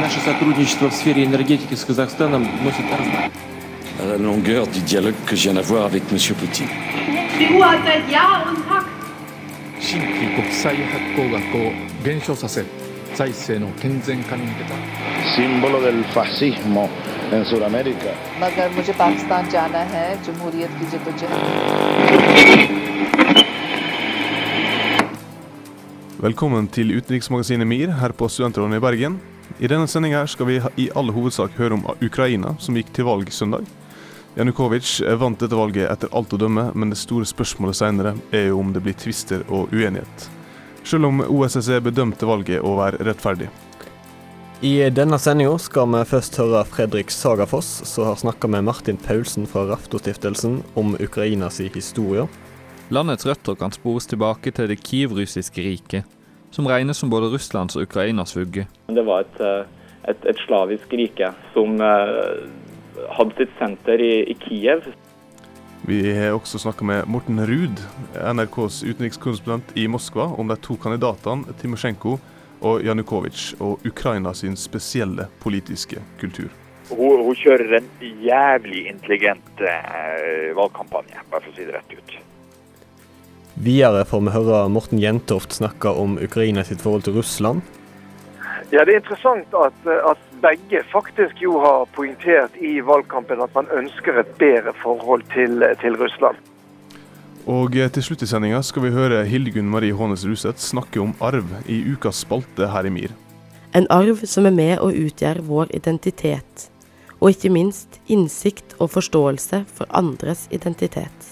Наше сотрудничество в сфере энергетики с Казахстаном носит à la longueur du dialogue que je viens d'avoir avec M. Poutine. Del fascismo en मगर Velkommen til utenriksmagasinet MIR her på Studentrådet i Bergen. I denne sendinga skal vi i all hovedsak høre om Ukraina, som gikk til valg søndag. Janukovitsj vant dette valget etter alt å dømme, men det store spørsmålet senere er jo om det blir tvister og uenighet. Selv om OSSE bedømte valget å være rettferdig. I denne sendinga skal vi først høre Fredrik Sagafoss, som har snakka med Martin Paulsen fra Raftostiftelsen om Ukrainas historie. Landets røtter kan spores tilbake til det kiev-russiske riket, som regnes som både Russlands og Ukrainas vugge. Det var et, eh, et, et slavisk rike som eh, hadde sitt senter i, i Kiev. Vi har også snakka med Morten Ruud, NRKs utenrikskorrespondent i Moskva, om de to kandidatene Timosjenko og Janukovitsj, og Ukraina sin spesielle politiske kultur. Hun, hun kjører en jævlig intelligent eh, valgkampanje, bare for å si det rett ut. Videre får vi høre Morten Jentoft snakke om Ukraina sitt forhold til Russland. Ja, Det er interessant at, at begge faktisk jo har poengtert i valgkampen at man ønsker et bedre forhold til, til Russland. Og til slutt i sendinga skal vi høre Hildegunn Marie Hånes Ruseth snakke om arv i ukas spalte her i MIR. En arv som er med og utgjør vår identitet, og ikke minst innsikt og forståelse for andres identitet.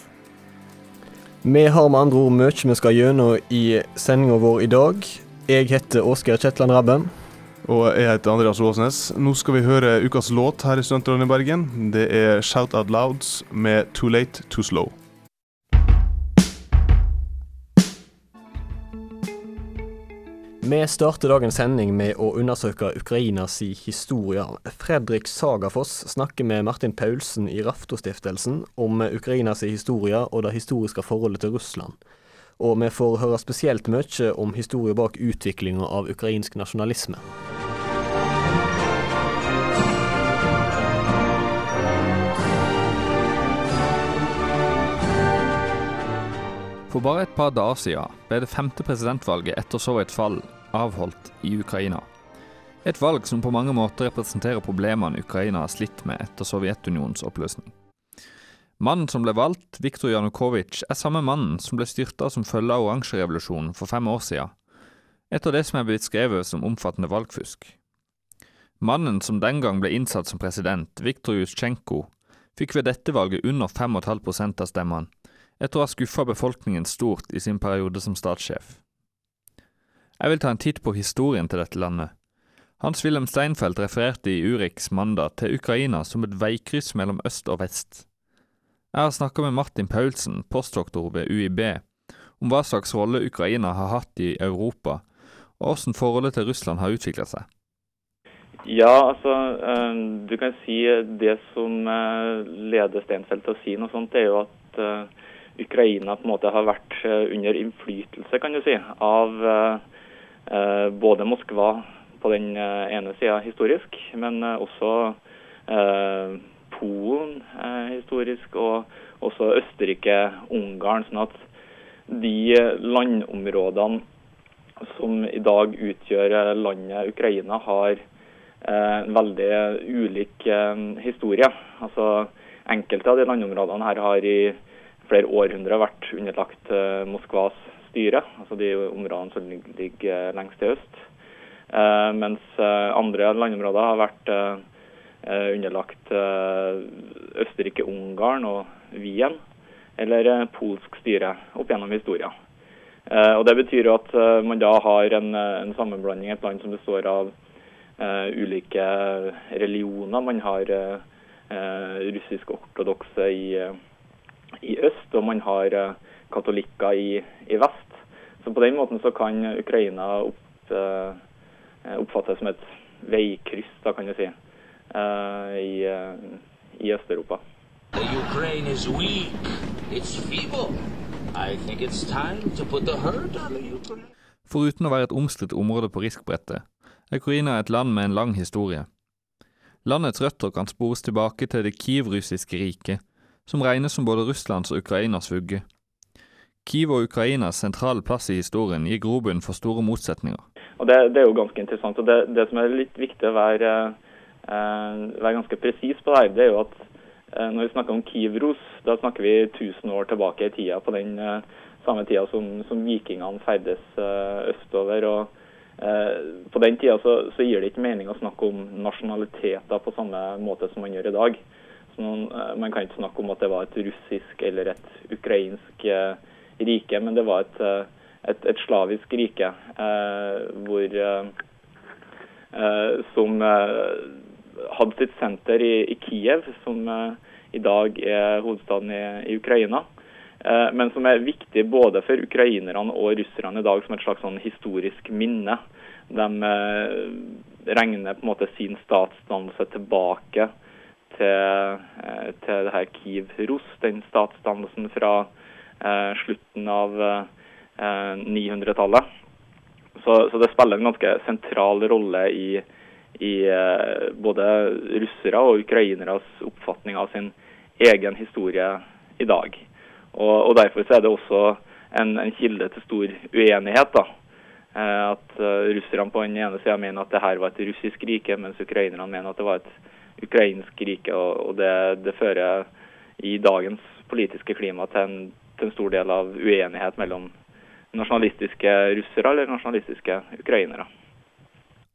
Vi har med andre ord mye vi skal gjennom i sendinga vår i dag. Jeg heter Åsgeir Kjetland Rabben. Og jeg heter Andreas Åsnes. Nå skal vi høre ukas låt her i Studentrådet i Bergen. Det er Shout Out Louds med Too Late Too Slow. Vi starter dagens sending med å undersøke Ukrainas historie. Fredrik Sagafoss snakker med Martin Paulsen i Raftostiftelsen om Ukrainas historie og det historiske forholdet til Russland. Og vi får høre spesielt mye om historie bak utviklinga av ukrainsk nasjonalisme. For bare et par dager siden ble det femte presidentvalget etter Sovjets fall avholdt i Ukraina. Et valg som på mange måter representerer problemene Ukraina har slitt med etter Sovjetunionens oppløsning. Mannen som ble valgt, Viktor Janukovitsj, er samme mannen som ble styrta som følge av oransjerevolusjonen for fem år siden, etter det som er blitt skrevet som omfattende valgfusk. Mannen som den gang ble innsatt som president, Viktor Jutsjenko, fikk ved dette valget under 5,5 av stemmene, etter å ha skuffa befolkningen stort i sin periode som statssjef. Jeg vil ta en titt på historien til dette landet. Hans-Wilhelm Steinfeld refererte i Urix mandag til Ukraina som et veikryss mellom øst og vest. Jeg har snakka med Martin Paulsen, postdoktor ved UiB, om hva slags rolle Ukraina har hatt i Europa, og hvordan forholdet til Russland har utvikla seg. Ja, altså eh, du kan si det som eh, leder Steinfeld til å si noe sånt, er jo at eh, Ukraina på en måte har vært under innflytelse, kan du si, av både Moskva på den ene sida historisk, men også Polen historisk, og også Østerrike-Ungarn. sånn at de landområdene som i dag utgjør landet Ukraina, har en veldig ulik historie. Altså Enkelte av de landområdene her har i flere århundrer vært underlagt Moskvas styre, altså de områdene som ligger lengst til øst. Uh, mens uh, andre landområder har vært underlagt Østerrike-Ungarn og Wien, eller polsk styre opp gjennom historien. og Det betyr at man da har en, en sammenblanding et land som består av ulike religioner. Man har russisk-ortodokse i i øst, og man har uh, katolikker i, i, vest. Så på den måten så kan Ukraina opp, uh, oppfattes som et veikryss, da kan du si, uh, i, i Øst-Europa. Foruten å være et omstridt område på riskbrettet, Ukraina er et land med en lang historie. Landets røtter kan spores tilbake til det Kiev-russiske riket, som regnes som både Russlands og Ukrainas vugge. Kiev og Ukrainas sentrale plass i historien gir grobunn for store motsetninger. Det, det, er jo ganske interessant. og Det, det som er litt viktig å være, eh, være ganske presis på det det er jo at eh, når vi snakker om Kivros, da snakker vi 1000 år tilbake i tida, på den eh, samme tida som, som vikingene ferdes eh, østover. og Eh, på den tida så, så, gir det ikke mening å snakke om nasjonaliteter på samme måte som man gjør i dag. Så man, man kan ikke snakke om at det var et russisk eller et ukrainsk eh, rike, men det var et, et, et slavisk rike hvor, som hadde sitt senter i, i Kiev, som i dag er hovedstaden i, i Ukraina. Eh, men som er viktig både for ukrainerne og russerne i dag som et slags sånn historisk minne. De eh, regner på en måte sin statsdannelse tilbake til, eh, til det her Kiev-Russ den statsdannelsen fra slutten av 900-tallet. Så, så, det spiller en ganske sentral rolle i, i både russere og ukraineres oppfatning av sin egen historie i dag. Og, og Derfor er det også en, en, kilde til stor uenighet. da. Eh, at russerne på den ene sida mener at det her var et russisk rike, mens ukrainerne mener at det var et ukrainsk rike. Og, og det, det, fører i dagens politiske klima til en, til en, stor del av uenighet mellom nasjonalistiske russere eller nasjonalistiske ukrainere.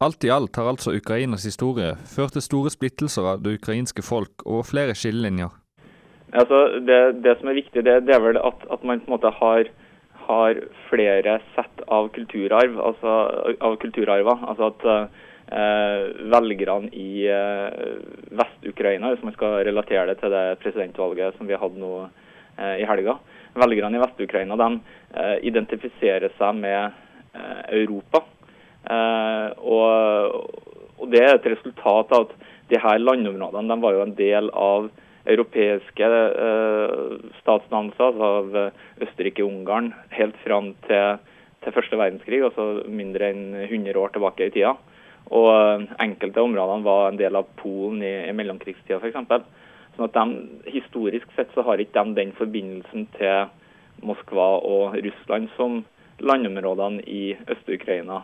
Alt i alt har altså Ukrainas historie ført til store splittelser av det ukrainske folk og flere skillelinjer. Altså, det, det, som er viktig, det, det er vel at, at, man på en måte har, har, flere sett av kulturarv, altså av kulturarver. Altså at eh, velgerne i eh, Vest-Ukraina, hvis man skal relatere det til det presidentvalget som vi hadde nå eh, i helga, velgerne i Vest-Ukraina eh, identifiserer seg med eh, Europa. Eh, og, og, det er et resultat av at de her landområdene de var jo en del av europeiske statsdannelser, altså av Østerrike-Ungarn, helt fram til, til, første verdenskrig, altså mindre enn 100 år tilbake i tida. Og enkelte områdene var en del av Polen i, i mellomkrigstida f.eks. Sånn at de, Historisk sett så har ikke de den forbindelsen til Moskva og Russland som landområdene i Øst-Ukraina,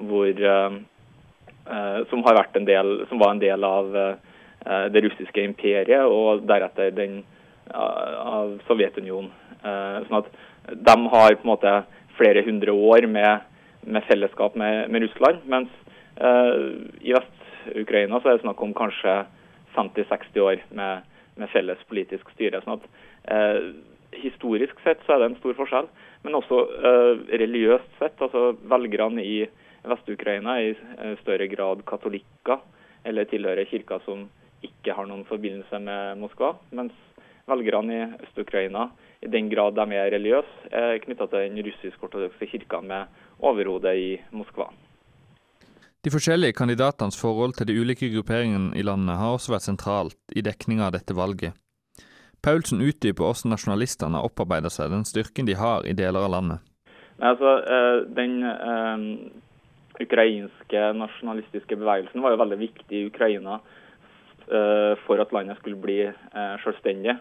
eh, eh, som, som, var en del av eh, det russiske imperiet og deretter den av Sovjetunionen. Sånn at de har på en måte flere hundre år med, med fellesskap med, med, Russland, mens i Vest-Ukraina så er det snakk om kanskje 50-60 år med, med, felles politisk styre. sånn at eh, Historisk sett så er det en stor forskjell, men også eh, religiøst sett. altså Velgerne i Vest-Ukraina er i større grad katolikker eller tilhører kirka som ikke har noen forbindelse med Moskva. Mens velgerne i Øst-Ukraina, i den grad de er religiøse, er knytta til den russisk-ortodokse kirka med overhodet i Moskva. De forskjellige kandidatenes forhold til de ulike grupperingene i landet har også vært sentralt i dekninga av dette valget. Paulsen utdyper hvordan nasjonalistene har opparbeida seg den styrken de har i deler av landet. Altså, eh, den eh, ukrainske nasjonalistiske bevegelsen var jo veldig viktig i Ukraina Eh, for at landet skulle bli selvstendig.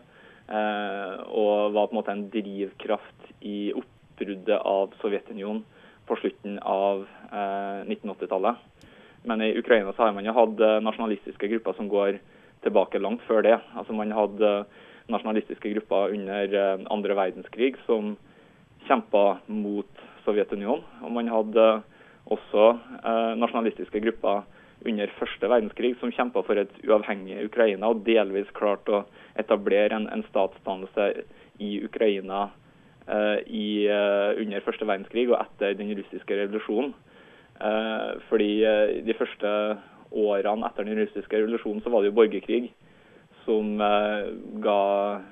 Og var på en måte en drivkraft i oppbruddet av Sovjetunionen på slutten av 1980-tallet. Men i Ukraina så har man jo hatt nasjonalistiske grupper som går tilbake langt før det. Altså Man hadde nasjonalistiske grupper under andre verdenskrig som kjempa mot Sovjetunionen. Og man hadde også nasjonalistiske grupper under første verdenskrig som kjempa for et uavhengig Ukraina, og delvis klarte å etablere en, en statsdannelse i Ukraina eh, i, under første verdenskrig og etter den russiske revolusjonen. Uh, fordi De første årene etter den russiske revolusjonen så var det jo borgerkrig som ga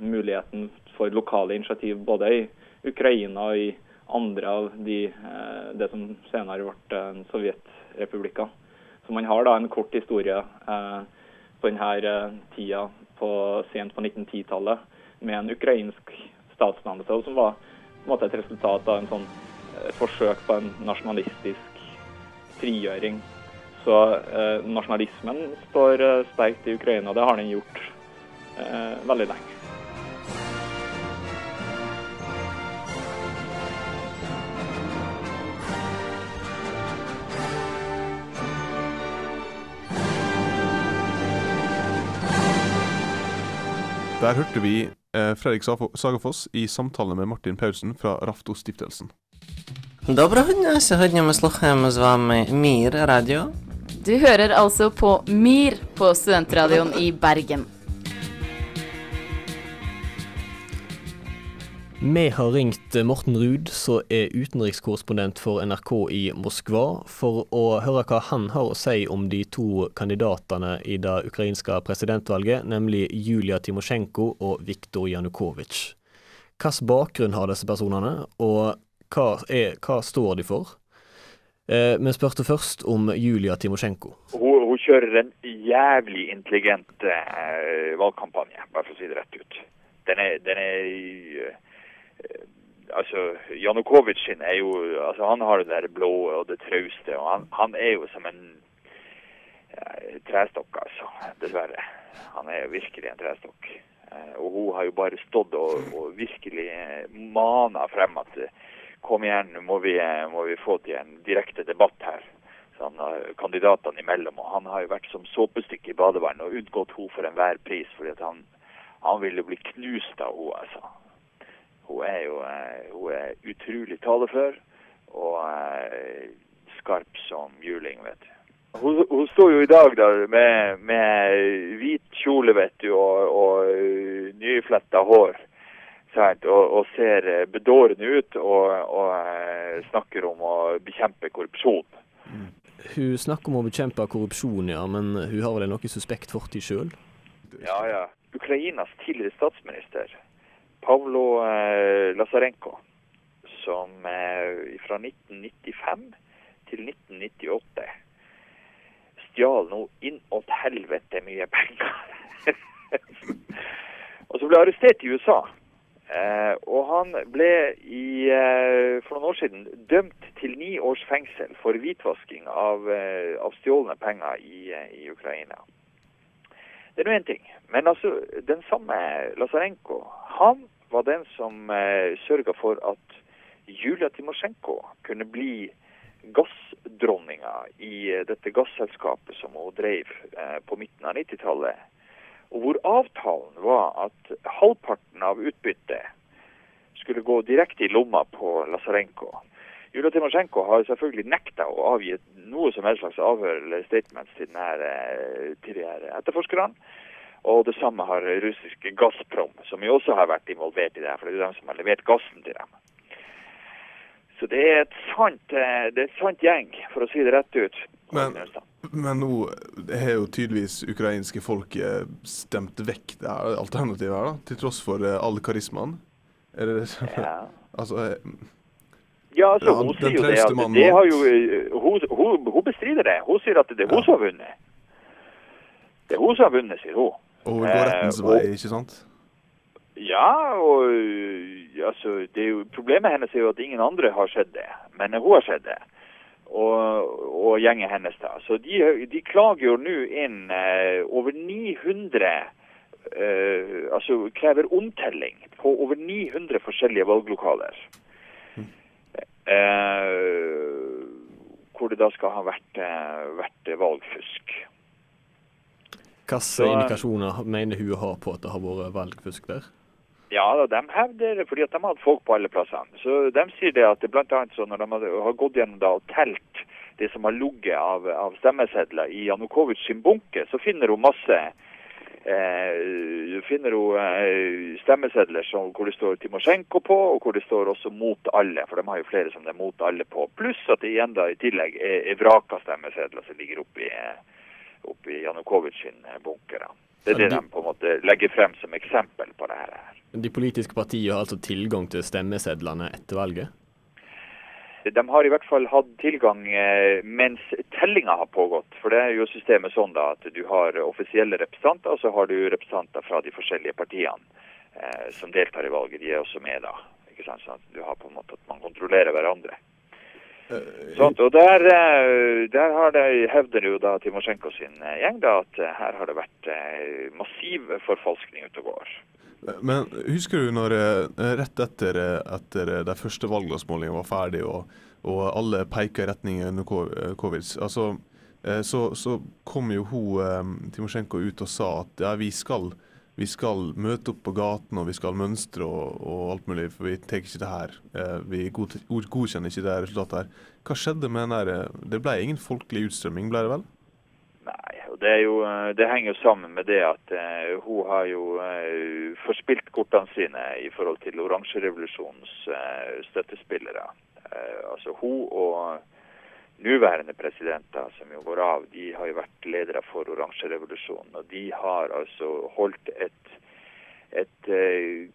muligheten for lokale initiativ både i Ukraina og i andre av de, det som senere ble sovjetrepublikker. Så man har da en kort historie eh, på denne eh, tida på, sent på 1910-tallet med en ukrainsk statsdannelse, som var på en måte et resultat av en sånn et eh, forsøk på en nasjonalistisk frigjøring Så eh, nasjonalismen står eh, sterkt i Ukraina. Det har den gjort eh, veldig lenge. Der hørte vi eh, Fredrik Sagafoss i samtale med Martin Paulsen fra Raftostiftelsen. Доброго дня! Сьогодні ми слухаємо з вами Мір радіо. Du hører altså på MIR på Studentradioen i Bergen. Vi har ringt Morten Ruud, som er utenrikskorrespondent for NRK i Moskva, for å høre hva han har å si om de to kandidatene i det ukrainske presidentvalget, nemlig Julia Timosjenko og Viktor Janukovitsj. Hvilken bakgrunn har disse personene, og hva, er, hva står de for? Eh, Vi spurte først om Julia Timosjenko. Hun, hun kjører en jævlig intelligent eh, valgkampanje, bare for å si det rett ut. Den er, den er eh, Altså, Janukovitsj er jo altså Han har det der blå og det trauste, og han, han er jo som en eh, trestokk, altså. Dessverre. Han er jo virkelig en trestokk. Eh, og hun har jo bare stått og, og virkelig eh, mana frem at kom igjen, nå må vi, eh, må vi få til en direkte debatt her. Sånn, eh, kandidatene imellom. Og han har jo vært som såpestykke i badevann og unngått henne for enhver pris. fordi han, han ville bli knust av henne, altså. Hun er jo eh, hun er utrolig talefør og eh, skarp som juling, vet du. Hun, hun står jo i dag da med, med hvit kjole, vet du, og, og eh, nyfletta hår. Og, og ser eh, bedårende ut og, og eh, snakker om å bekjempe korrupsjon. Hun snakker om å bekjempe korrupsjon, ja, men hun har vel en noe suspekt fortid sjøl? Ja, ja. Ukrainas tidligere statsminister, Pavlo eh, Lazarenko, som eh, fra 1995 til 1998 stjal nå innåt helvete mye penger. og så ble arrestert i USA. Eh, og han ble i, eh, for noen år siden dømt til ni års fengsel for hvitvasking av, eh, av stjålne penger i, eh, i Ukraina. Det er nå én ting. Men altså, den samme Lazarenko, han var den som eh, sørga for at Julia Timosjenko kunne bli gassdronninga i eh, dette gasselskapet som hun drev eh, på midten av 90-tallet. Og hvor avtalen var at halvparten av utbyttet skulle gå direkte i lomma på Lazarenko. Julia Timosjenko har selvfølgelig nekta å avgi noe som helst slags avhør eller statements til denne til de her etterforskerne. Og det samme har russiske Gazprom, som jo også har vært involvert i det for det er jo dem som har levert gassen til dem. Så det er et sant, eh, det er et sant gjeng, for å si det rett ut. Men, men nå har jo tydeligvis ukrainske folk eh, stemt vekk det her alternativet her, da, til tross for eh, all karismaen. Er det det? som- Ja. altså, eh, Ja, altså, hun sier jo det at det har jo eh, hun, hun, hun bestrider det. Hun sier at det er hun som har vunnet. Det er hun som har vunnet, sier hun. og hun går rettens Eh, vei, ikke sant? Ja, og altså, det jo, problemet hennes er jo at ingen andre har sett det, men hun har sett det. Og, og gjengen hennes da. Så de, de klager jo nå inn eh, over 900 eh, Altså krever omtelling på over 900 forskjellige valglokaler. Eh, hvor det da skal ha vært, eh, vært valgfusk. Hvilke indikasjoner mener hun har på at det har vært valgfusk der? Ja, de hevder fordi at de hatt folk på alle plassene. Så de sier det at blant annet så når de har- gått gjennom da og telt det som har ligget av, av stemmesedler i Janukovitsj sin bunke, så finner hun masse eh, finner hun eh, stemmesedler som, hvor det står Timosjenko på, og hvor det står også mot alle, for de har jo flere som det er mot alle på. Pluss at det igjen da i tillegg er, er vraka stemmesedler som ligger oppi, eh, oppi Janukovitsj sin bunke da. Det er det de på en måte legger frem som eksempel på det her. De politiske partiene har altså tilgang til stemmesedlene etter valget? De har i hvert fall hatt tilgang eh, mens tellinga har pågått. For det er jo systemet sånn da at du har offisielle representanter, og så har du representanter fra de forskjellige partiene eh, som deltar i valget. De er også med da. ikke sant? Sånn at du har på en måte at man kontrollerer hverandre. Sånt, og der, eh, der har det, hevder jo da Timosjenko sin eh, gjeng da, at eh, her har det vært massiv forfalskning ute og går. Men husker du når rett etter, etter de første valgdagsmålingene var ferdig, og, og alle peker i retning Janukovitsj, altså, så, så kom jo hun Timosjenko ut og sa at ja, vi skal, vi skal møte opp på gaten og vi skal mønstre og, og alt mulig, for vi tar ikke det her. Eh, vi god, godkjenner ikke det resultatet her. Hva skjedde med den der eh, Det ble ingen folkelig utstrømming, ble det vel? Nei, og det, jo, eh, det henger jo sammen med det at uh, hun har jo uh, forspilt kortene sine i forhold til oransjerevolusjonens uh, støttespillere. Altså hun og nuværende presidenter som jo går av, de har jo vært ledere for oransjerevolusjonen. Og de har altså holdt et, et eh,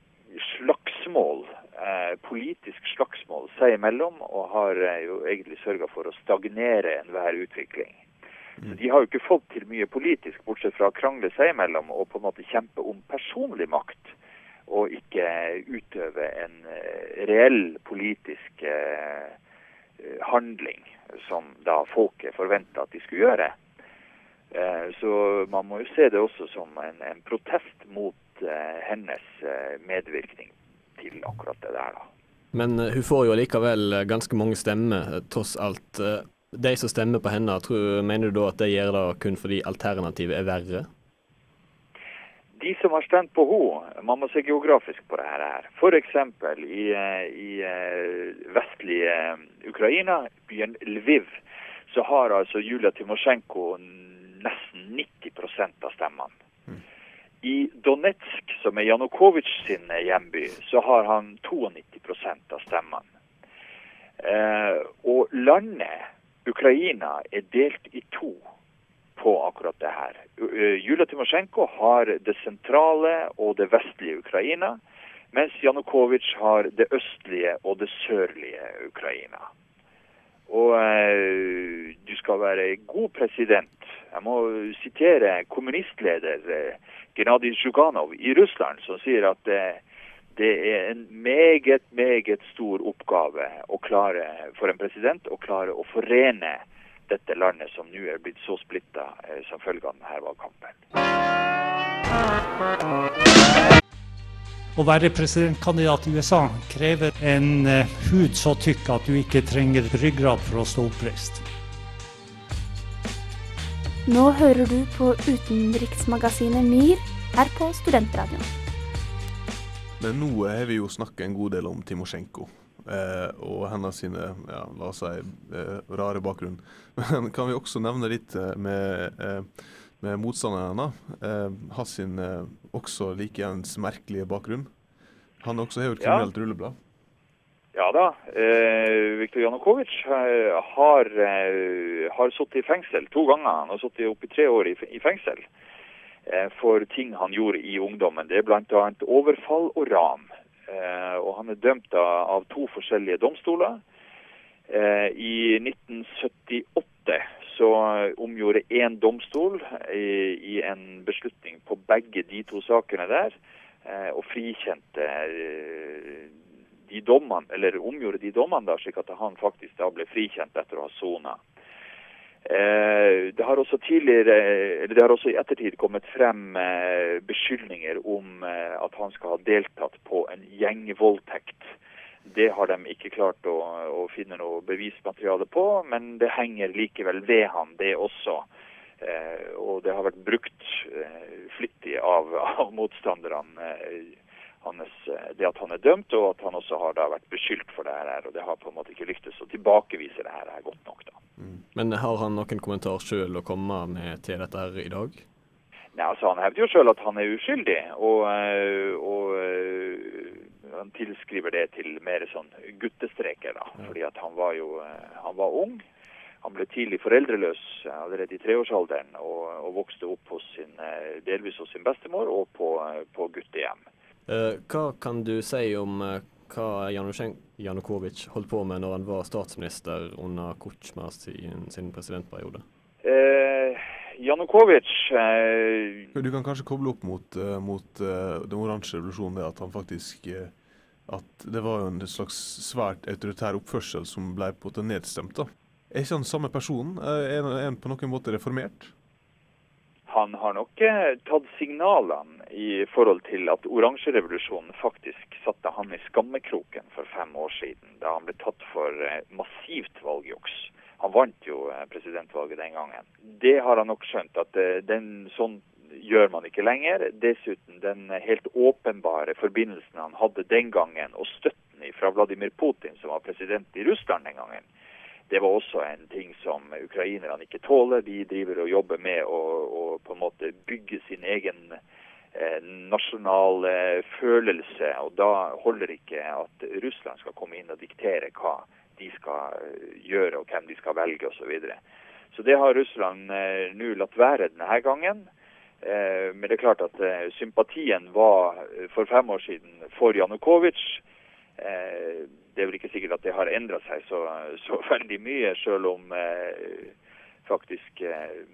slagsmål, eh, politisk slagsmål seg imellom, og har eh, jo egentlig sørga for å stagnere enhver utvikling. Så De har jo ikke fått til mye politisk, bortsett fra å krangle seg imellom og på en måte kjempe om personlig makt, og ikke utøve en eh, reell politisk eh, handling som da folket forventa at de skulle gjøre. Eh, Så man må jo se det også som en, en protest mot eh, hennes eh, medvirkning til akkurat det der. da. Men hun får jo likevel ganske mange stemmer, tross alt. De som stemmer på henne, tror, mener du da at de gjør det kun fordi alternativet er verre? De som har stemt på henne, man må se geografisk på dette her. F.eks. i, eh, i eh, vestlige eh, Ukraina, byen Lviv, så har altså Julia Timosjenko nesten 90% av stemmene. I Donetsk, som er Janukovitsj sin hjemby, så har han 92% av stemmene. Eh, og landet, Ukraina, er delt i to på akkurat det her. Eh, Julia Timosjenko har det sentrale og det vestlige Ukraina, mens Janukovitsj har det østlige og det sørlige Ukraina. Og eh, du skal være god president. Jeg må sitere kommunistleder eh, Gennadij Zjuganov i Russland, som sier at eh, det er en meget, meget stor oppgave å klare for en president å klare å forene dette landet som nå er blitt så splitta eh, som følge av denne valgkampen. Å være presidentkandidat i USA krever en eh, hud så tykk at du ikke trenger ryggrad for å stå oppreist. Nå hører du på utenriksmagasinet MIR her på Studentradioen. Men nå har vi jo snakka en god del om Timosjenko. Eh, og hennes sine, ja, la oss si, eh, rare bakgrunn. Men kan vi også nevne litt eh, med, eh, med motstanderen hennes? Eh, hans sin eh, også likeens merkelige bakgrunn. Han også har jo et Ja. rulleblad. Ja da. Eh, Viktor Janukovitsj eh, har, har sittet i fengsel to ganger. Han har sittet oppi tre år i, i fengsel for ting han gjorde i ungdommen. Det er bl.a. overfall og ran. Eh, og han er dømt av, to forskjellige domstoler. Eh, I 1978 så omgjorde én domstol i, i en beslutning på begge de to sakene der, eh, og frikjente eh, de dommene, eller omgjorde de dommene da, slik at han faktisk da ble frikjent etter å ha sona. Eh, det har også tidligere, eller det har også i ettertid kommet frem eh, beskyldninger om eh, at han skal ha deltatt på en gjengvoldtekt. Det har de ikke klart å, å finne noe bevismateriale på, men det henger likevel ved han, det også. Og det har vært brukt flittig av, av motstanderne. Hans, det at han er dømt, og at han også har da vært beskyldt for det her. Og det har på en måte ikke lyktes å tilbakevise det her godt nok. da. Men har han noen kommentar sjøl å komme med til dette her i dag? Nei, altså Han hevder jo selv at han er uskyldig, og, eh, og eh, han tilskriver det til mer sånn guttestreker. da, fordi at han var jo eh, han var ung. Han ble tidlig foreldreløs allerede i treårsalderen og, og vokste opp hos sin, delvis hos sin bestemor og på, på guttehjem. Eh, hva kan du si om eh, hva Janukovitsj holdt på med når han var statsminister under Kutsjma sin, sin presidentperiode? Eh, Janukovitsj eh, Du kan kanskje koble opp mot, eh, mot uh, den oransje revolusjonen, det at han faktisk uh, at det var jo en slags svært autoritær oppførsel som ble på en måte nedstemt. da. Er ikke han samme person? Er han på noen måte reformert? Han har nok tatt signalene i forhold til at oransjerevolusjonen faktisk satte han i skammekroken for fem år siden, da han ble tatt for eh, massivt valgjuks. Han vant jo eh, presidentvalget den gangen. Det har han nok skjønt, at den sånn gjør man ikke lenger. Dessuten den helt åpenbare forbindelsen han hadde den gangen, og støtten fra Vladimir Putin, som var president i Russland den gangen. Det var også en ting som ukrainerne ikke tåler. De driver og jobber med å, å på en måte bygge sin egen eh, nasjonale følelse. Og da holder ikke at Russland skal komme inn og diktere hva de skal eh, gjøre og hvem de skal velge osv. Så, videre. så det har Russland eh, nå latt være denne gangen. Eh, men det er klart at eh, sympatien var eh, for fem år siden for Janukovitsj. Det er vel ikke sikkert at det har endra seg så, så, veldig mye, selv om faktisk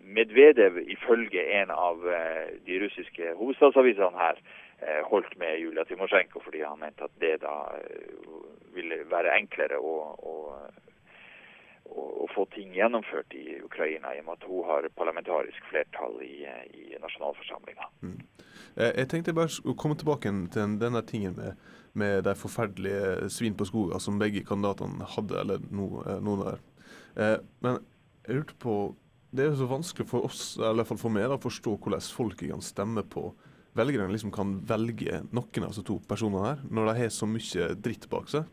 Medvedev ifølge en av de russiske hovedstadsavisene her holdt med Julia Timosjenko fordi han mente at det da ville være enklere å, å å, få ting gjennomført i Ukraina, i og med at hun har parlamentarisk flertall i, i nasjonalforsamlinga. Mm. Eh, jeg tenkte bare å komme tilbake til denne tingen med, med de forferdelige svin på skogen som begge kandidatene hadde, eller no, eh, noen der. Eh, men jeg lurte på Det er jo så vanskelig for oss, eller i hvert fall for meg, å forstå hvordan folk kan stemme på velgerne liksom kan velge noen av disse to personene her, når de har så mye dritt bak seg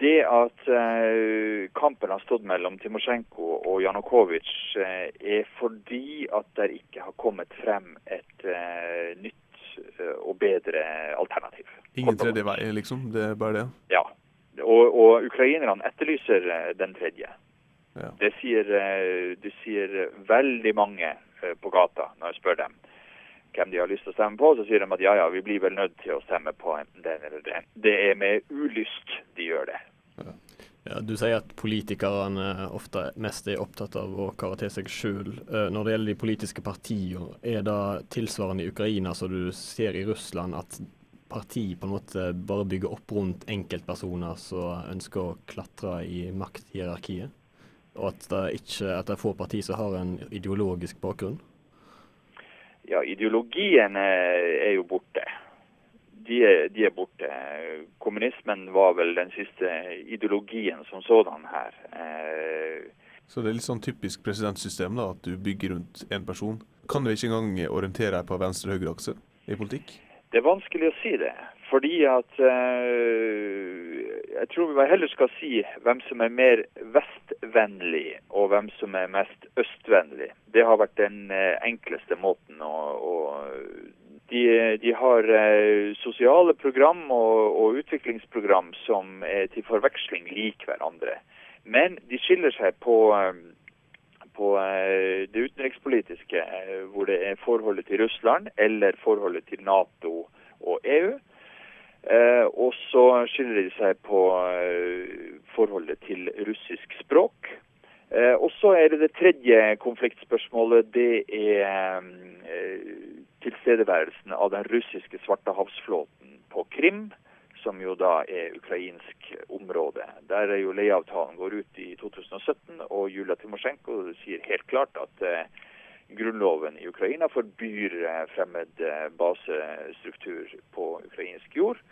det at eh, kampen har stått mellom Timosjenko og Janukovitsj, eh, er fordi at det ikke har kommet frem et eh, nytt og bedre alternativ. Ingen tredje vei, liksom? Det er bare det? Ja. Og, og ukrainerne etterlyser den tredje. Ja. Det, sier, det sier veldig mange på gata når jeg spør dem hvem de har lyst til å stemme på, så sier de at ja, ja, vi blir vel nødt til å stemme på enten den eller den. Det er med ulyst de gjør det. Ja, du sier at politikerne ofte mest er opptatt av å karaktere seg sjøl. Eh, når det gjelder de politiske partiene, er det tilsvarende i Ukraina som du ser i Russland, at parti på en måte bare bygger opp rundt enkeltpersoner som ønsker å klatre i makthierarkiet? Og at det, ikke, at det er få partier som har en ideologisk bakgrunn? Ja, ideologien er jo borte. De er, de er, borte. Kommunismen var vel den siste ideologien som sådan her. Eh, Så det er litt sånn typisk presidentsystem, da, at du bygger rundt én person? Kan du ikke engang orientere deg på venstre-høyre akse i politikk? Det er vanskelig å si det. Fordi at uh, Jeg tror vi heller skal si hvem som er mer vestvennlig, og hvem som er mest østvennlig. Det har vært den uh, enkleste måten å, å de, de, har uh, sosiale program og, og, utviklingsprogram som er til forveksling lik hverandre. Men de skiller seg på, på det utenrikspolitiske, hvor det er forholdet til Russland eller forholdet til Nato og EU. Eh, og så skiller de seg på eh, forholdet til russisk språk. Eh, og så er det det tredje konfliktspørsmålet. Det er tilstedeværelsen av den russiske svartehavsflåten på Krim, som jo da er ukrainsk område. Der er jo leieavtalen går ut i 2017, og Julia Timosjenko sier helt klart at grunnloven i Ukraina forbyr fremmed basestruktur på ukrainsk jord.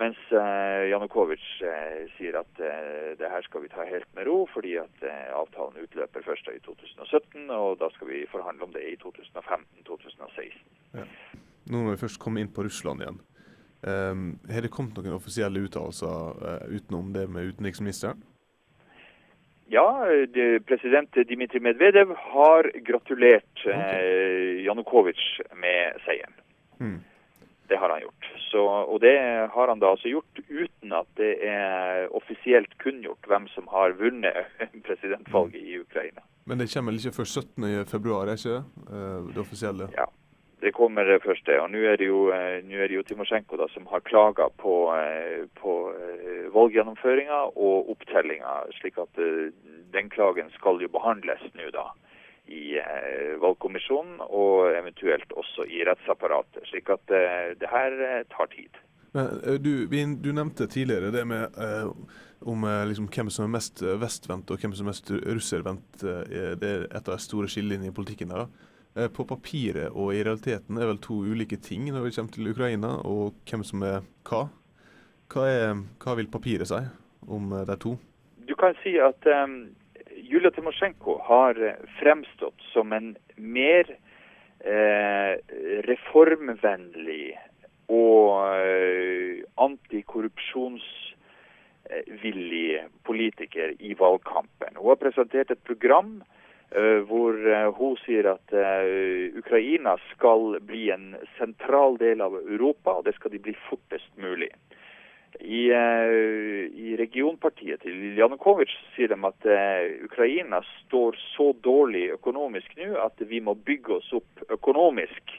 Mens eh, Janukovitsj eh, sier at eh, det her skal vi ta helt med ro, fordi at avtalen utløper først i 2017, og da skal vi forhandle om det i 2015-2016. Ja. Nå må vi først komme inn på Russland igjen. Um, har det kommet noen offisielle uttalelser uh, utenom det med utenriksministeren? Ja, det, president Dmitrij Medvedev har gratulert okay. uh, Janukovitsj med seieren. Hmm. Det har han gjort. Så, og det har han da altså gjort uten at det er offisielt kunngjort hvem som har vunnet presidentvalget i Ukraina. Men det kommer vel ikke før 17.2, er ikke eh, det offisielle? Ja, det kommer først første. Og nå er det jo, eh, er det jo Timosjenko da, som har klaga på, eh, på valggjennomføringa og opptellinga, slik at den klagen skal jo behandles nå da i eh, valgkommisjonen og eventuelt også i rettsapparatet. Slik at eh, det her eh, tar tid. Men, eh, du, du, nevnte tidligere det med eh, om eh, liksom, hvem som er mest eh, vestvendt og hvem som er mest russervendt. Eh, det er et av de store skillelinjene i politikken. der. Eh, på papiret og i realiteten er vel to ulike ting når vi kommer til Ukraina, og hvem som er hva. Hva, er, hva vil papiret si om de to? Du kan si at um, Julia Timosjenko har fremstått som en mer eh, reformvennlig og eh, antikorrupsjonsvillig politiker i valgkampen. Hun har presentert et program hvor uh, hun sier at uh, Ukraina skal bli en sentral del av Europa, og det skal de bli fortest mulig. I, I, regionpartiet til Janukovitsj sier de at Ukraina står så dårlig økonomisk nå at vi må bygge oss opp økonomisk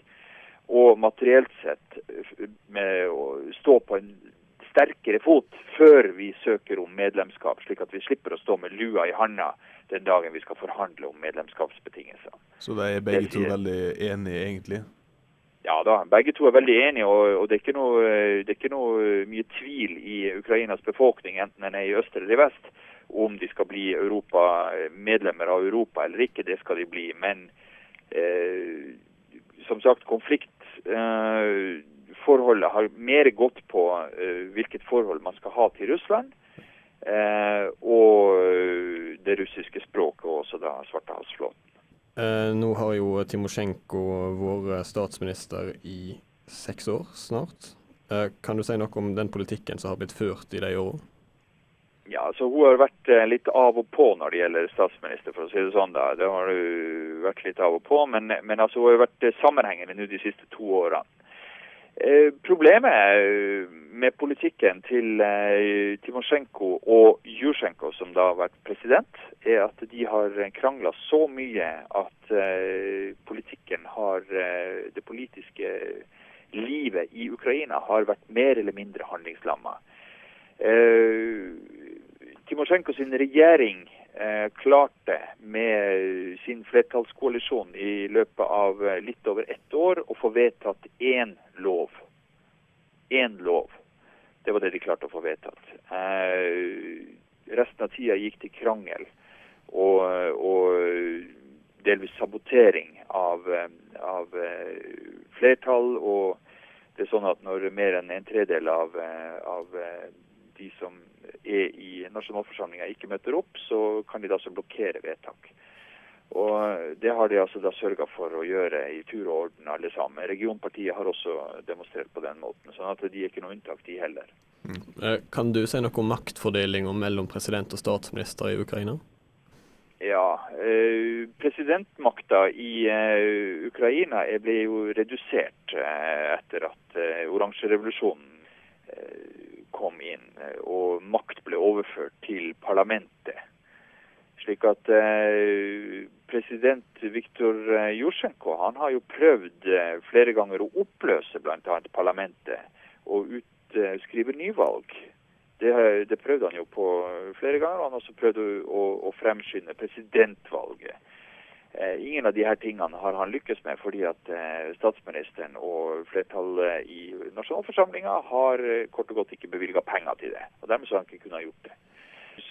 og materielt sett med å stå på en sterkere fot før vi søker om medlemskap, slik at vi slipper å stå med lua i handa den dagen vi skal forhandle om medlemskapsbetingelser. Så de er begge to veldig enige, egentlig? Ja da, begge to er veldig enige. Og, og det, er noe, det, er ikke noe, mye tvil i Ukrainas befolkning, enten den er i øst eller i vest, om de skal bli Europa, medlemmer av Europa eller ikke. Det skal de bli. Men eh, som sagt, konfliktforholdet har mer gått på eh, hvilket forhold man skal ha til Russland. Eh, og det russiske språket, og også da Svartehavsflåten. Eh, nå har jo Timosjenko vært statsminister i seks år snart. Eh, kan du si noe om den politikken som har blitt ført i de årene? Ja, altså Hun har vært eh, litt av og på når det gjelder statsminister, for å si det sånn. da. Det har hun vært litt av og på, men, men altså, hun har vært eh, sammenhengende nå de siste to årene. Eh, problemet med politikken til eh, Timosjenko og Jusjenko, som da har vært president, er at de har krangla så mye at eh, politikken har eh, Det politiske livet i Ukraina har vært mer eller mindre handlingslamma. Eh, Timosjenko sin regjering eh, klarte med sin flertallskoalisjon i løpet av eh, litt over ett år å få vedtatt én lov. Én lov. Det var det de klarte å få vedtatt. Eh, resten av tida gikk til krangel og, og delvis sabotering av, eh, av flertall. Og det er sånn at når mer enn en tredel av, av de som er i nasjonalforsamlinga ikke møter opp, så kan de da så blokkere vedtak. Og Det har de altså da sørga for å gjøre i tur og orden alle sammen. Regionpartiet har også demonstrert på den måten, sånn at de er ikke noe unntak, de heller. Mm. Kan du si noe om maktfordelinga mellom president og statsminister i Ukraina? Ja, eh, presidentmakta i eh, Ukraina ble jo redusert eh, etter at eh, oransjerevolusjonen kom inn, eh, og makt ble overført til parlamentet. Slik at eh, president Viktor Jusjenko han har jo prøvd eh, flere ganger å oppløse bl.a. parlamentet og utskrive nyvalg. Det, det, prøvde han jo på flere ganger. Han har også prøvd å, å fremskynde presidentvalget. Eh, ingen av her tingene har han lykkes med, fordi at eh, statsministeren og flertallet i nasjonalforsamlinga har eh, kort og godt ikke bevilga penger til det. og Dermed så har han ikke kunnet gjort det.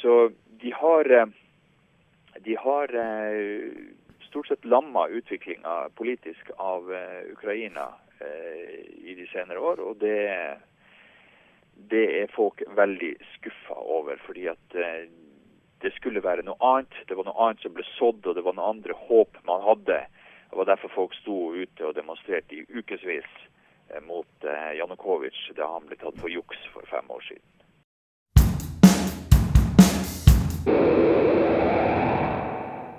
Så de har, de har stort sett lamma utviklinga politisk av Ukraina i de senere år. og det, det er folk veldig skuffa over. fordi at det skulle være noe annet. Det var noe annet som ble sådd, og det var noen andre håp man hadde. Det var derfor folk sto ute og demonstrerte i ukevis eh, mot eh, Janukovitsj da han ble tatt for juks for fem år siden.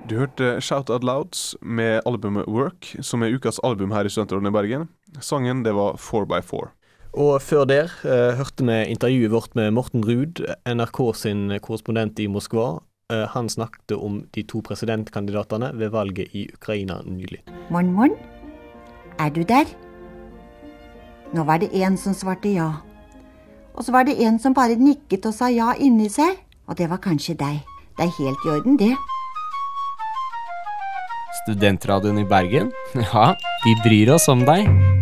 Du hørte Shout Out Louds med albumet Work, som er ukas album her i Studentrådet i Bergen. Sangen det var 4x4. Og før der eh, hørte vi intervjuet vårt med Morten Ruud, NRK sin korrespondent i Moskva. Eh, han snakket om de to presidentkandidatene ved valget i Ukraina nylig. Morn, morn. Er du der? Nå var det en som svarte ja. Og så var det en som bare nikket og sa ja inni seg. Og det var kanskje deg. Det er helt i orden, det. Studentradioen i Bergen? Ja, vi bryr oss om deg.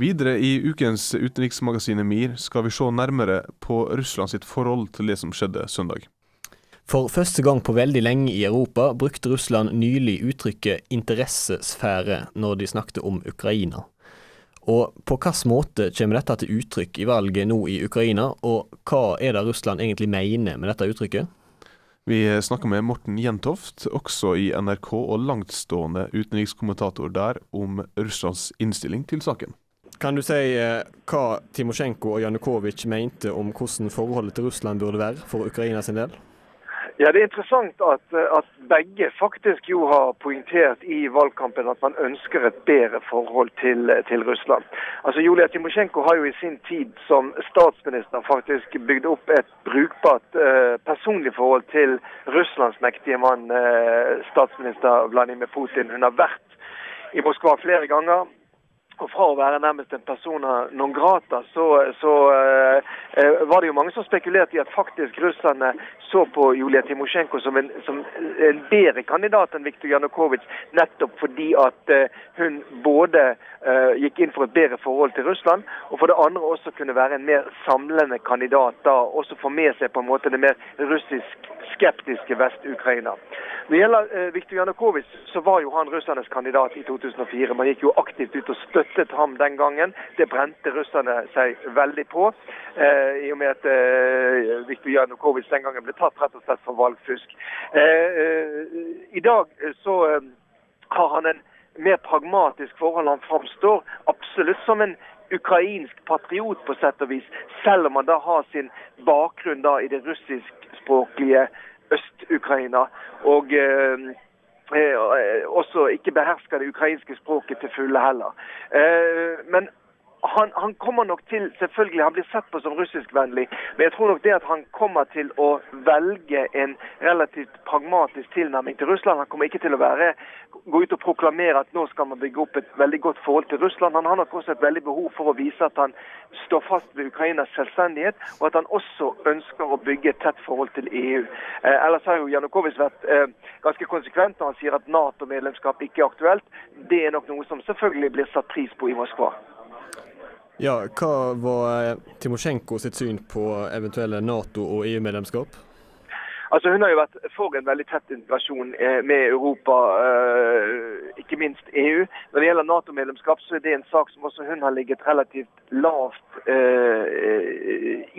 Videre i ukens utenriksmagasinet MIR skal vi se nærmere på Russland sitt forhold til det som skjedde søndag. For første gang på veldig lenge i Europa brukte Russland nylig uttrykket interessesfære når de snakket om Ukraina. Og på hvilken måte kommer dette til uttrykk i valget nå i Ukraina, og hva er det Russland egentlig mener med dette uttrykket? Vi snakker med Morten Jentoft, også i NRK og langtstående utenrikskommentator der, om Russlands innstilling til saken. Kan du si eh, hva Timosjenko og Janukovitsj mente om hvordan forholdet til Russland burde være for Ukraina sin del? Ja, Det er interessant at, at, begge faktisk jo har poengtert i valgkampen at man ønsker et bedre forhold til, til Russland. Altså Julia Timosjenko har jo i sin tid som statsminister faktisk bygd opp et brukbart eh, personlig forhold til Russlands mektige mann, eh, statsminister Vladimir Putin. Hun har vært i Moskva flere ganger. Og fra å være nærmest en persona non grata, så, så eh, var det jo mange som spekulerte i at faktisk russerne så på Julia Timosjenko som en, som en bedre kandidat enn Viktor Janukovitsj, nettopp fordi at eh, hun både eh, gikk inn for et bedre forhold til Russland, og for det andre også kunne være en mer samlende kandidat, da også få med seg på en måte det mer russisk skeptiske Vest-Ukraina. Når det gjelder eh, Viktor Janukovitsj, så var jo han russernes kandidat i 2004. Man gikk jo aktivt ut og støttet ham den gangen. Det brente russerne seg veldig på. Eh, I og med at eh, Viktor Janukovitsj den gangen ble tatt rett og slett for valgfusk. Eh, eh I dag eh, så har han en mer pragmatisk forhold. Han framstår absolutt som en ukrainsk patriot på sett og vis, selv om han da har sin bakgrunn da i det russiskspråklige Øst-Ukraina. Og eh, eh, også ikke behersker det ukrainske språket til fulle heller. Eh, men han, han, kommer nok til selvfølgelig, han blir sett på som russiskvennlig, men jeg tror nok det at han kommer til å velge en relativt pragmatisk tilnærming til Russland. Han kommer ikke til å være, gå ut og proklamere at nå skal man bygge opp et veldig godt forhold til Russland. Han har nok også et veldig behov for å vise at han står fast ved Ukrainas selvstendighet, og at han også ønsker å bygge et tett forhold til EU. Eh, ellers har jo Janukovitsj vært eh, ganske konsekvent når han sier at Nato-medlemskap ikke er aktuelt. Det er nok noe som selvfølgelig blir satt pris på i Moskva. Ja, Hva var eh, Timosjenko sitt syn på eventuelle Nato- og EU-medlemskap? Altså Hun har jo vært for en veldig tett integrasjon eh, med Europa, eh, ikke minst EU. Når det gjelder Nato-medlemskap, så er det en sak som også hun har ligget relativt lavt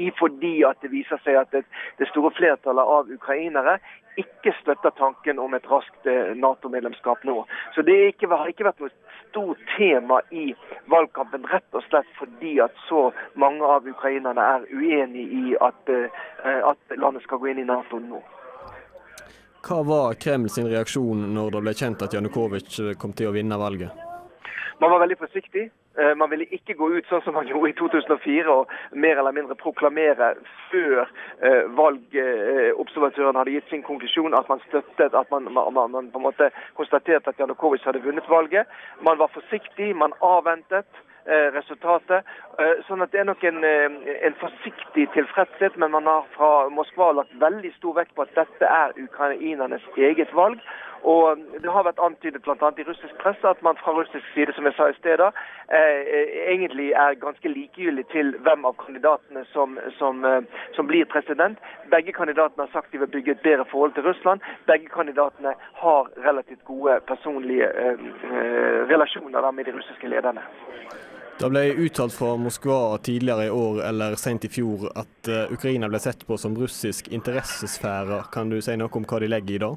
i, fordi at det viser seg at det, store flertallet av ukrainere ikke støtter tanken om et raskt Nato-medlemskap nå. Så det har ikke vært noe stort tema i valgkampen, rett og slett fordi at så mange av ukrainerne er uenig i at, eh, at landet skal gå inn i Nato nå. Hva var Kreml sin reaksjon når det ble kjent at Janukovitsj kom til å vinne valget? Man var veldig forsiktig. Eh, man ville ikke gå ut sånn som man gjorde i 2004 og mer eller mindre proklamere før eh, valgobservatørene hadde gitt sin konklusjon at man støttet at man, man, man på en måte konstaterte at Janukovitsj hadde vunnet valget. Man var forsiktig, man avventet eh, resultatet. Sånn at Det er nok en, en, forsiktig tilfredshet, men man har fra Moskva lagt veldig stor vekt på at dette er ukrainernes eget valg. Og Det har vært antydet bl.a. i russisk presse at man fra russisk side som jeg sa i stedet, eh, egentlig er ganske likegyldig til hvem av kandidatene som, som, eh, som, blir president. Begge kandidatene har sagt de vil bygge et bedre forhold til Russland. Begge kandidatene har relativt gode personlige eh, eh relasjoner med de russiske lederne. Det ble uttalt fra Moskva tidligere i år eller sent i fjor at uh, Ukraina ble sett på som russisk interessesfære. Kan du si noe om hva de legger i det?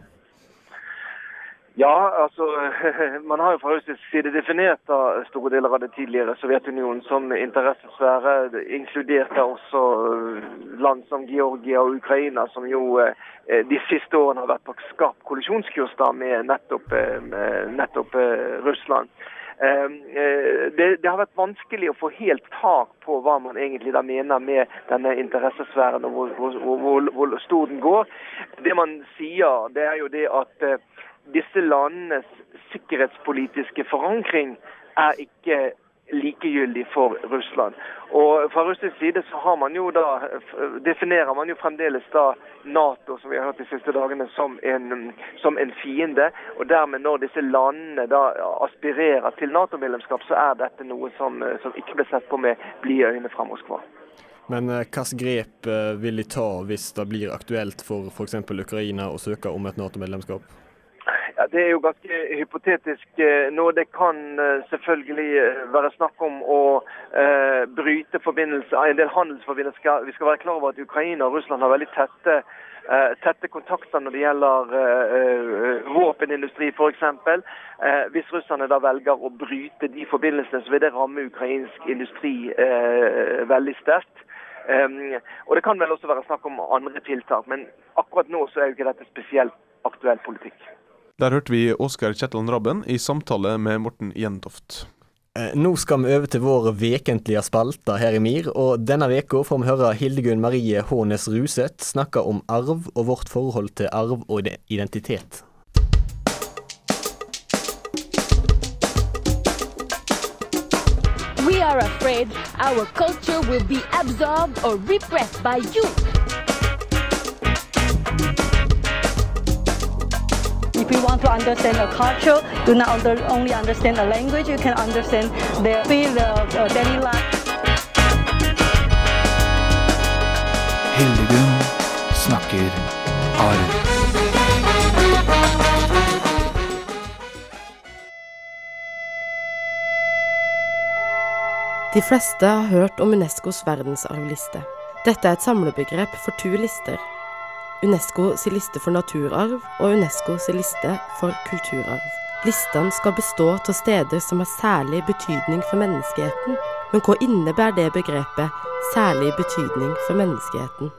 Ja, altså Man har jo fra russisk side definert da store deler av det tidligere Sovjetunionen som interessesfære. Inkludert også øh, land som Georgia og Ukraina, som jo eh, de siste årene har vært på skarp kollisjonskurs da med nettopp, øh, med nettopp Russland. Ehm, det, det, har vært vanskelig å få helt tak på hva man egentlig da mener med denne interessesfæren, og hvor, hvor, hvor, hvor stor den går. Det man sier, det er jo det at disse landenes sikkerhetspolitiske forankring er ikke likegyldig for Russland. Og Fra russisk side så har man jo da, definerer man jo fremdeles da Nato som vi har hørt de siste dagene, som en, som en fiende. og dermed Når disse landene da aspirerer til Nato-medlemskap, så er dette noe som, som ikke ble sett på med blide øyne fra Moskva. Men eh, hvilke grep eh, vil de ta hvis det blir aktuelt for f.eks. Ukraina å søke om et Nato-medlemskap? Ja, Det er jo ganske hypotetisk eh, nå. Det kan selvfølgelig være snakk om å eh, bryte forbindelser, en del handelsforbindelser. Vi skal være klar over at Ukraina og Russland har veldig tette, eh, tette kontakter når det gjelder eh, våpenindustri f.eks. Eh, hvis russerne da velger å bryte de forbindelsene, så vil det ramme ukrainsk industri veldig sterkt. Um, og Det kan vel også være snakk om andre tiltak, men akkurat nå så er jo ikke dette spesielt aktuell politikk. Der hørte vi Oskar Kjetland Rabben i samtale med Morten Jentoft. Eh, nå skal vi over til vår vekentlige spalte her i MIR, og denne veka får vi høre Hildegunn Marie Hånes Ruseth snakke om arv og vårt forhold til arv og identitet. We are afraid our culture will be absorbed or repressed by you. If you want to understand a culture, do not under, only understand a language, you can understand their feel, their daily life. Hildegunn snakker arv. De fleste har hørt om Unescos verdensarvliste. Dette er et samlebegrep for to lister. Unesco sin liste for naturarv og Unesco sin liste for kulturarv. Listene skal bestå av steder som har særlig betydning for menneskeheten. Men hva innebærer det begrepet 'særlig betydning for menneskeheten'?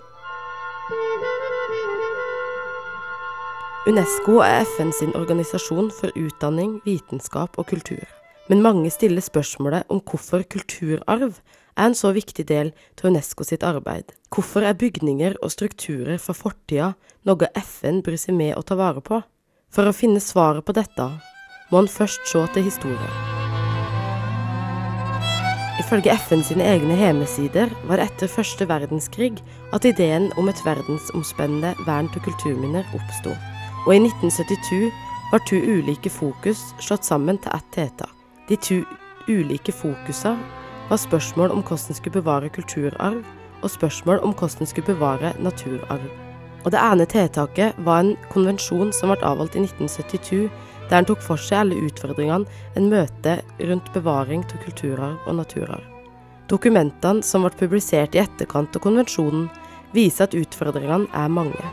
Unesco er FN sin organisasjon for utdanning, vitenskap og kultur men mange stiller spørsmålet om hvorfor kulturarv er en så viktig del til Unesco sitt arbeid. Hvorfor er bygninger og strukturer fra fortida noe FN bryr seg med å ta vare på? For å finne svaret på dette må en først se til historien. Ifølge FN sine egne hjemmesider var det etter første verdenskrig at ideen om et verdensomspennende vern til kulturminner oppsto, og i 1972 var to ulike fokus slått sammen til ett tiltak. De to ulike fokusa var spørsmål om hvordan en skulle bevare kulturarv, og spørsmål om hvordan en skulle bevare naturarv. Og Det ene tiltaket var en konvensjon som ble avholdt i 1972, der en tok for seg alle utfordringene en møter rundt bevaring av kulturarv og naturarv. Dokumentene som ble publisert i etterkant av konvensjonen, viser at utfordringene er mange.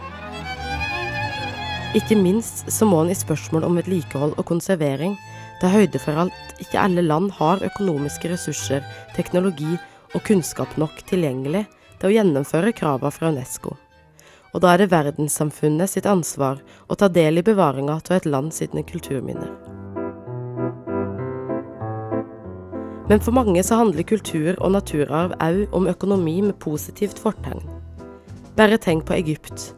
Ikke minst så må en i spørsmål om vedlikehold og konservering ta høyde for at ikke alle land har økonomiske ressurser, teknologi og kunnskap nok tilgjengelig til å gjennomføre kravene fra Unesco. Og da er det verdenssamfunnet sitt ansvar å ta del i bevaringa av et land sine kulturminner. Men for mange så handler kultur og naturarv òg om økonomi med positivt fortegn. Bare tenk på Egypt.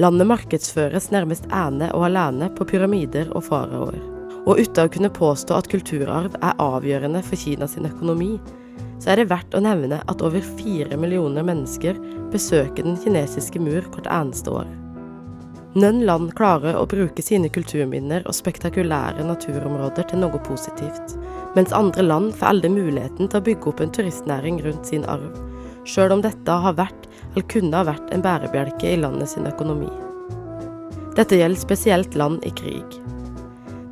Landet markedsføres nærmest ene og alene på pyramider og faraoer. Og uten å kunne påstå at kulturarv er avgjørende for Kinas økonomi, så er det verdt å nevne at over fire millioner mennesker besøker den kinesiske mur hvert eneste år. Noen land klarer å bruke sine kulturminner og spektakulære naturområder til noe positivt, mens andre land får aldri muligheten til å bygge opp en turistnæring rundt sin arv, sjøl om dette har vært, eller kunne ha vært, en bærebjelke i landet sin økonomi. Dette gjelder spesielt land i krig.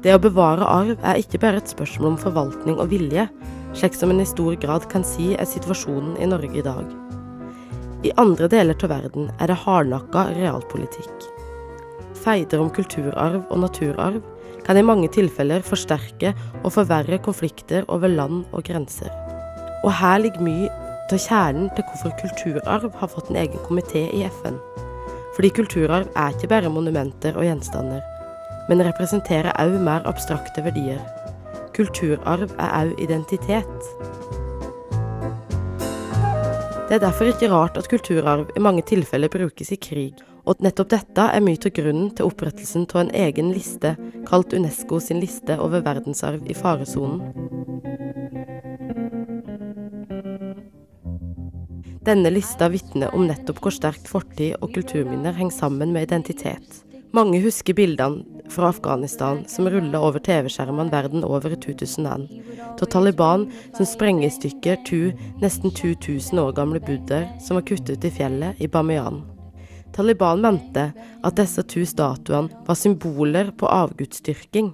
Det å bevare arv er ikke bare et spørsmål om forvaltning og vilje, slik som en i stor grad kan si er situasjonen i Norge i dag. I andre deler av verden er det hardnakka realpolitikk. Feider om kulturarv og naturarv kan i mange tilfeller forsterke og forverre konflikter over land og grenser. Og her ligger mye av kjernen til hvorfor kulturarv har fått en egen komité i FN. Fordi kulturarv er ikke bare monumenter og gjenstander men representerer òg mer abstrakte verdier. Kulturarv er òg identitet. Det er derfor ikke rart at kulturarv i mange tilfeller brukes i krig, og at nettopp dette er mye til grunnen til opprettelsen av en egen liste, kalt UNESCO sin liste over verdensarv i faresonen. Denne lista vitner om nettopp hvor sterkt fortid og kulturminner henger sammen med identitet. Mange husker bildene fra Afghanistan som ruller over TV-skjermene verden over i 2001, av Taliban som sprenger i stykker to nesten 2000 år gamle buddhaer som var kuttet i fjellet i Bamiyan. Taliban mente at disse to statuene var symboler på avgudsdyrking.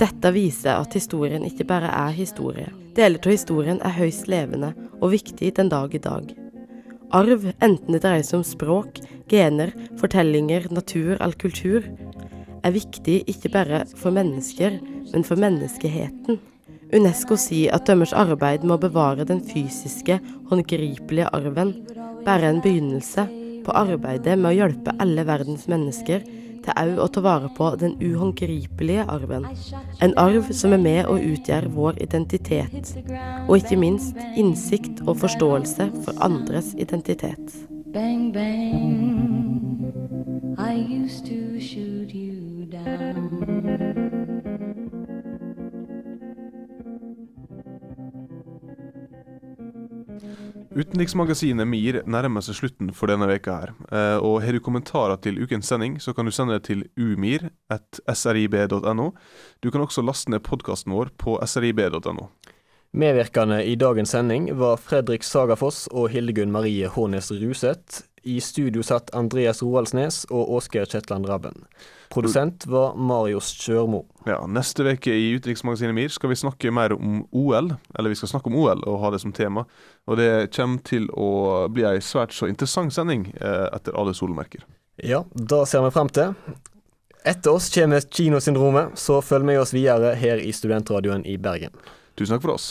Dette viser at historien ikke bare er historie. Deler av historien er høyst levende og viktig den dag i dag. Arv, enten det dreier seg om språk, gener, fortellinger, natur all kultur, er viktig ikke bare for mennesker, men for menneskeheten. Unesco sier at deres arbeid med å bevare den fysiske, håndgripelige arven bare er en begynnelse på arbeidet med å hjelpe alle verdens mennesker til òg å ta vare på den uhåndgripelige arven. En arv som er med og utgjør vår identitet, og ikke minst innsikt og forståelse for andres identitet. Bang, bang, I used to shoot you down. Utenriksmagasinet MIR nærmer seg slutten for denne veka her. Eh, og Har du kommentarer til ukens sending, så kan du sende det til umir.srib.no. Du kan også laste ned podkasten vår på srib.no. Medvirkende i dagens sending var Fredrik Sagafoss og Hildegunn Marie Hånes Ruseth. I studio satt Andreas Roaldsnes og Åsgeir Kjetland Rabben. Produsent var Marius Kjørmo. Ja, Neste uke i Utenriksmagasinet MIR skal vi snakke mer om OL. Eller vi skal snakke om OL og ha det som tema. Og det kommer til å bli ei svært så interessant sending eh, etter alle solmerker. Ja, da ser vi frem til. Etter oss kommer Kinosyndromet, så følg med oss videre her i Studentradioen i Bergen. Tusen takk for oss.